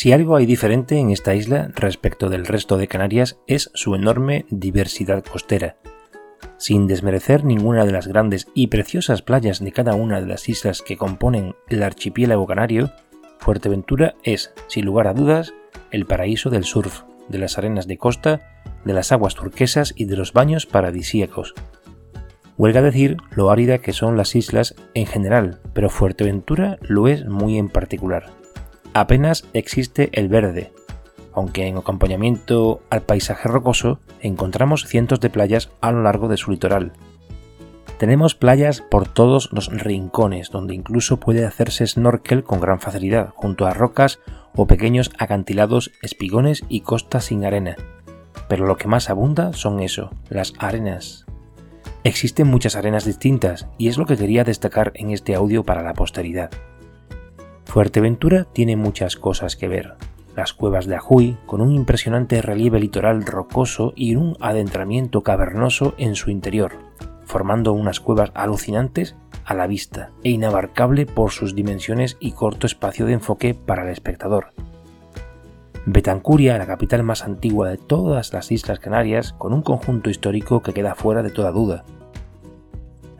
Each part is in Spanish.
Si algo hay diferente en esta isla respecto del resto de Canarias es su enorme diversidad costera. Sin desmerecer ninguna de las grandes y preciosas playas de cada una de las islas que componen el archipiélago canario, Fuerteventura es, sin lugar a dudas, el paraíso del surf, de las arenas de costa, de las aguas turquesas y de los baños paradisíacos. Huelga decir lo árida que son las islas en general, pero Fuerteventura lo es muy en particular. Apenas existe el verde, aunque en acompañamiento al paisaje rocoso encontramos cientos de playas a lo largo de su litoral. Tenemos playas por todos los rincones, donde incluso puede hacerse snorkel con gran facilidad, junto a rocas o pequeños acantilados, espigones y costas sin arena. Pero lo que más abunda son eso, las arenas. Existen muchas arenas distintas y es lo que quería destacar en este audio para la posteridad. Fuerteventura tiene muchas cosas que ver. Las cuevas de Ajuy, con un impresionante relieve litoral rocoso y un adentramiento cavernoso en su interior, formando unas cuevas alucinantes a la vista e inabarcable por sus dimensiones y corto espacio de enfoque para el espectador. Betancuria, la capital más antigua de todas las Islas Canarias, con un conjunto histórico que queda fuera de toda duda.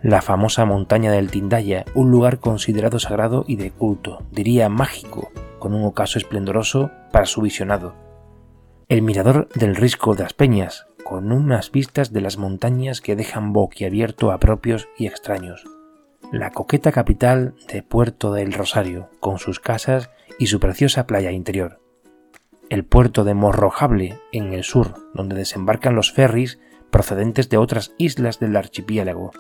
La famosa montaña del Tindaya, un lugar considerado sagrado y de culto, diría mágico, con un ocaso esplendoroso para su visionado. El mirador del Risco de las Peñas, con unas vistas de las montañas que dejan boquiabierto a propios y extraños. La coqueta capital de Puerto del Rosario, con sus casas y su preciosa playa interior. El puerto de Morrojable, en el sur, donde desembarcan los ferries procedentes de otras islas del archipiélago.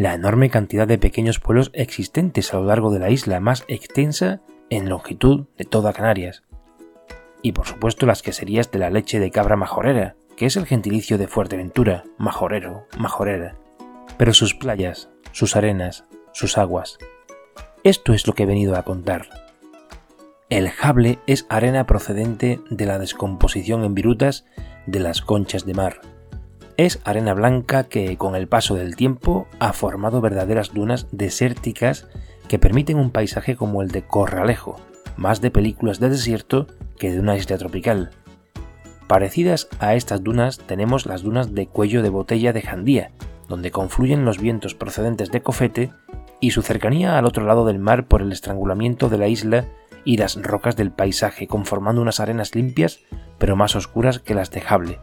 La enorme cantidad de pequeños pueblos existentes a lo largo de la isla más extensa en longitud de toda Canarias. Y por supuesto las queserías de la leche de cabra majorera, que es el gentilicio de Fuerteventura, majorero, majorera, pero sus playas, sus arenas, sus aguas. Esto es lo que he venido a contar. El jable es arena procedente de la descomposición en virutas de las conchas de mar. Es arena blanca que con el paso del tiempo ha formado verdaderas dunas desérticas que permiten un paisaje como el de Corralejo, más de películas de desierto que de una isla tropical. Parecidas a estas dunas tenemos las dunas de cuello de botella de Jandía, donde confluyen los vientos procedentes de Cofete y su cercanía al otro lado del mar por el estrangulamiento de la isla y las rocas del paisaje, conformando unas arenas limpias pero más oscuras que las de Jable.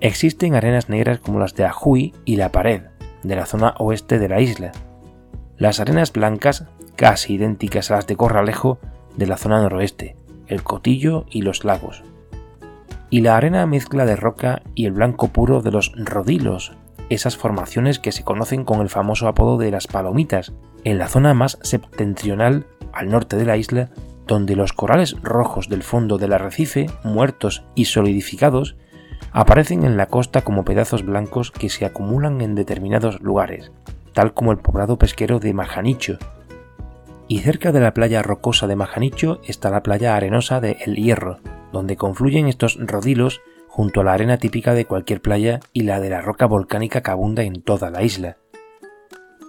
Existen arenas negras como las de Ajuy y La Pared, de la zona oeste de la isla. Las arenas blancas, casi idénticas a las de Corralejo, de la zona noroeste, el Cotillo y los lagos y la arena mezcla de roca y el blanco puro de los rodilos, esas formaciones que se conocen con el famoso apodo de las palomitas, en la zona más septentrional al norte de la isla, donde los corales rojos del fondo del arrecife, muertos y solidificados, aparecen en la costa como pedazos blancos que se acumulan en determinados lugares, tal como el poblado pesquero de Majanicho. Y cerca de la playa rocosa de Majanicho está la playa arenosa de El Hierro, donde confluyen estos rodilos junto a la arena típica de cualquier playa y la de la roca volcánica que abunda en toda la isla.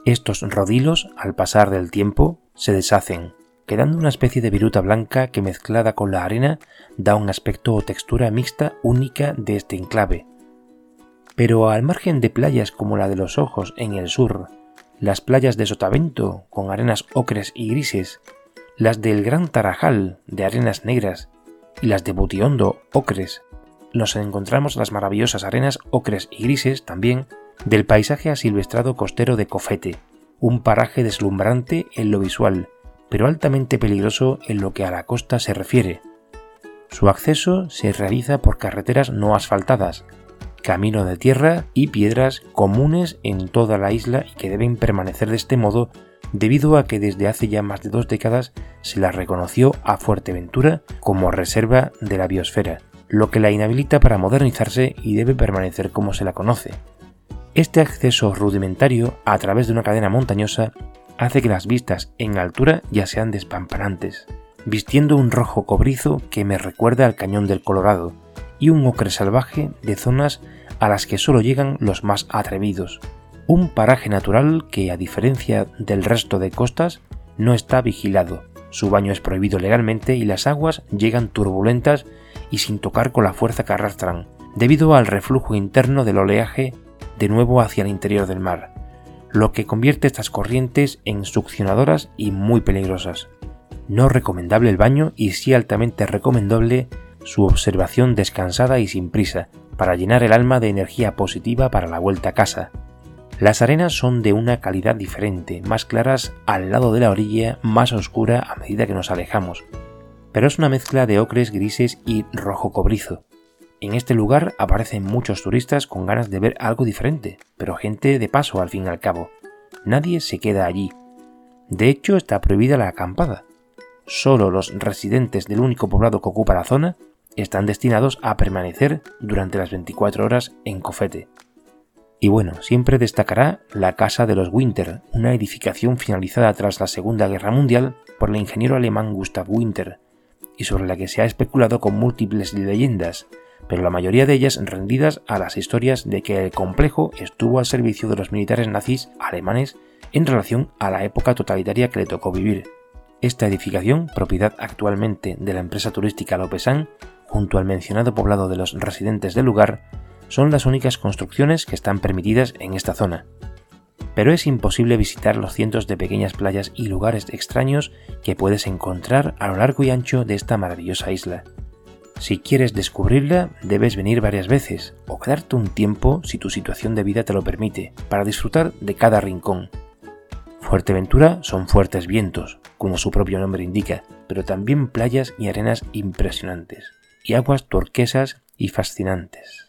Estos rodilos, al pasar del tiempo, se deshacen, quedando una especie de viruta blanca que mezclada con la arena da un aspecto o textura mixta única de este enclave. Pero al margen de playas como la de los Ojos en el sur, las playas de Sotavento con arenas ocres y grises, las del Gran Tarajal de arenas negras y las de Butiondo, ocres, nos encontramos las maravillosas arenas ocres y grises también del paisaje asilvestrado costero de Cofete, un paraje deslumbrante en lo visual, pero altamente peligroso en lo que a la costa se refiere. Su acceso se realiza por carreteras no asfaltadas, camino de tierra y piedras comunes en toda la isla y que deben permanecer de este modo debido a que desde hace ya más de dos décadas se la reconoció a Fuerteventura como reserva de la biosfera, lo que la inhabilita para modernizarse y debe permanecer como se la conoce. Este acceso rudimentario a través de una cadena montañosa hace que las vistas en altura ya sean despampanantes, vistiendo un rojo cobrizo que me recuerda al cañón del Colorado y un ocre salvaje de zonas a las que solo llegan los más atrevidos, un paraje natural que, a diferencia del resto de costas, no está vigilado, Su baño es prohibido legalmente y las aguas llegan turbulentas y sin tocar con la fuerza que arrastran, debido al reflujo interno del oleaje de nuevo hacia el interior del mar, lo que convierte estas corrientes en succionadoras y muy peligrosas. No recomendable el baño y sí altamente recomendable su observación descansada y sin prisa, para llenar el alma de energía positiva para la vuelta a casa. Las arenas son de una calidad diferente, más claras al lado de la orilla, más oscura a medida que nos alejamos, pero es una mezcla de ocres grises y rojo cobrizo. En este lugar aparecen muchos turistas con ganas de ver algo diferente, pero gente de paso al fin y al cabo. Nadie se queda allí. De hecho, está prohibida la acampada. Solo los residentes del único poblado que ocupa la zona están destinados a permanecer durante las 24 horas en Cofete. Y bueno, siempre destacará la Casa de los Winter, una edificación finalizada tras la Segunda Guerra Mundial por el ingeniero alemán Gustav Winter, y sobre la que se ha especulado con múltiples leyendas, pero la mayoría de ellas rendidas a las historias de que el complejo estuvo al servicio de los militares nazis alemanes en relación a la época totalitaria que le tocó vivir. Esta edificación, propiedad actualmente de la empresa turística Lopesan, junto al mencionado poblado de los residentes del lugar, son las únicas construcciones que están permitidas en esta zona. Pero es imposible visitar los cientos de pequeñas playas y lugares extraños que puedes encontrar a lo largo y ancho de esta maravillosa isla. Si quieres descubrirla, debes venir varias veces o quedarte un tiempo si tu situación de vida te lo permite, para disfrutar de cada rincón. Fuerteventura son fuertes vientos, como su propio nombre indica, pero también playas y arenas impresionantes, y aguas turquesas y fascinantes.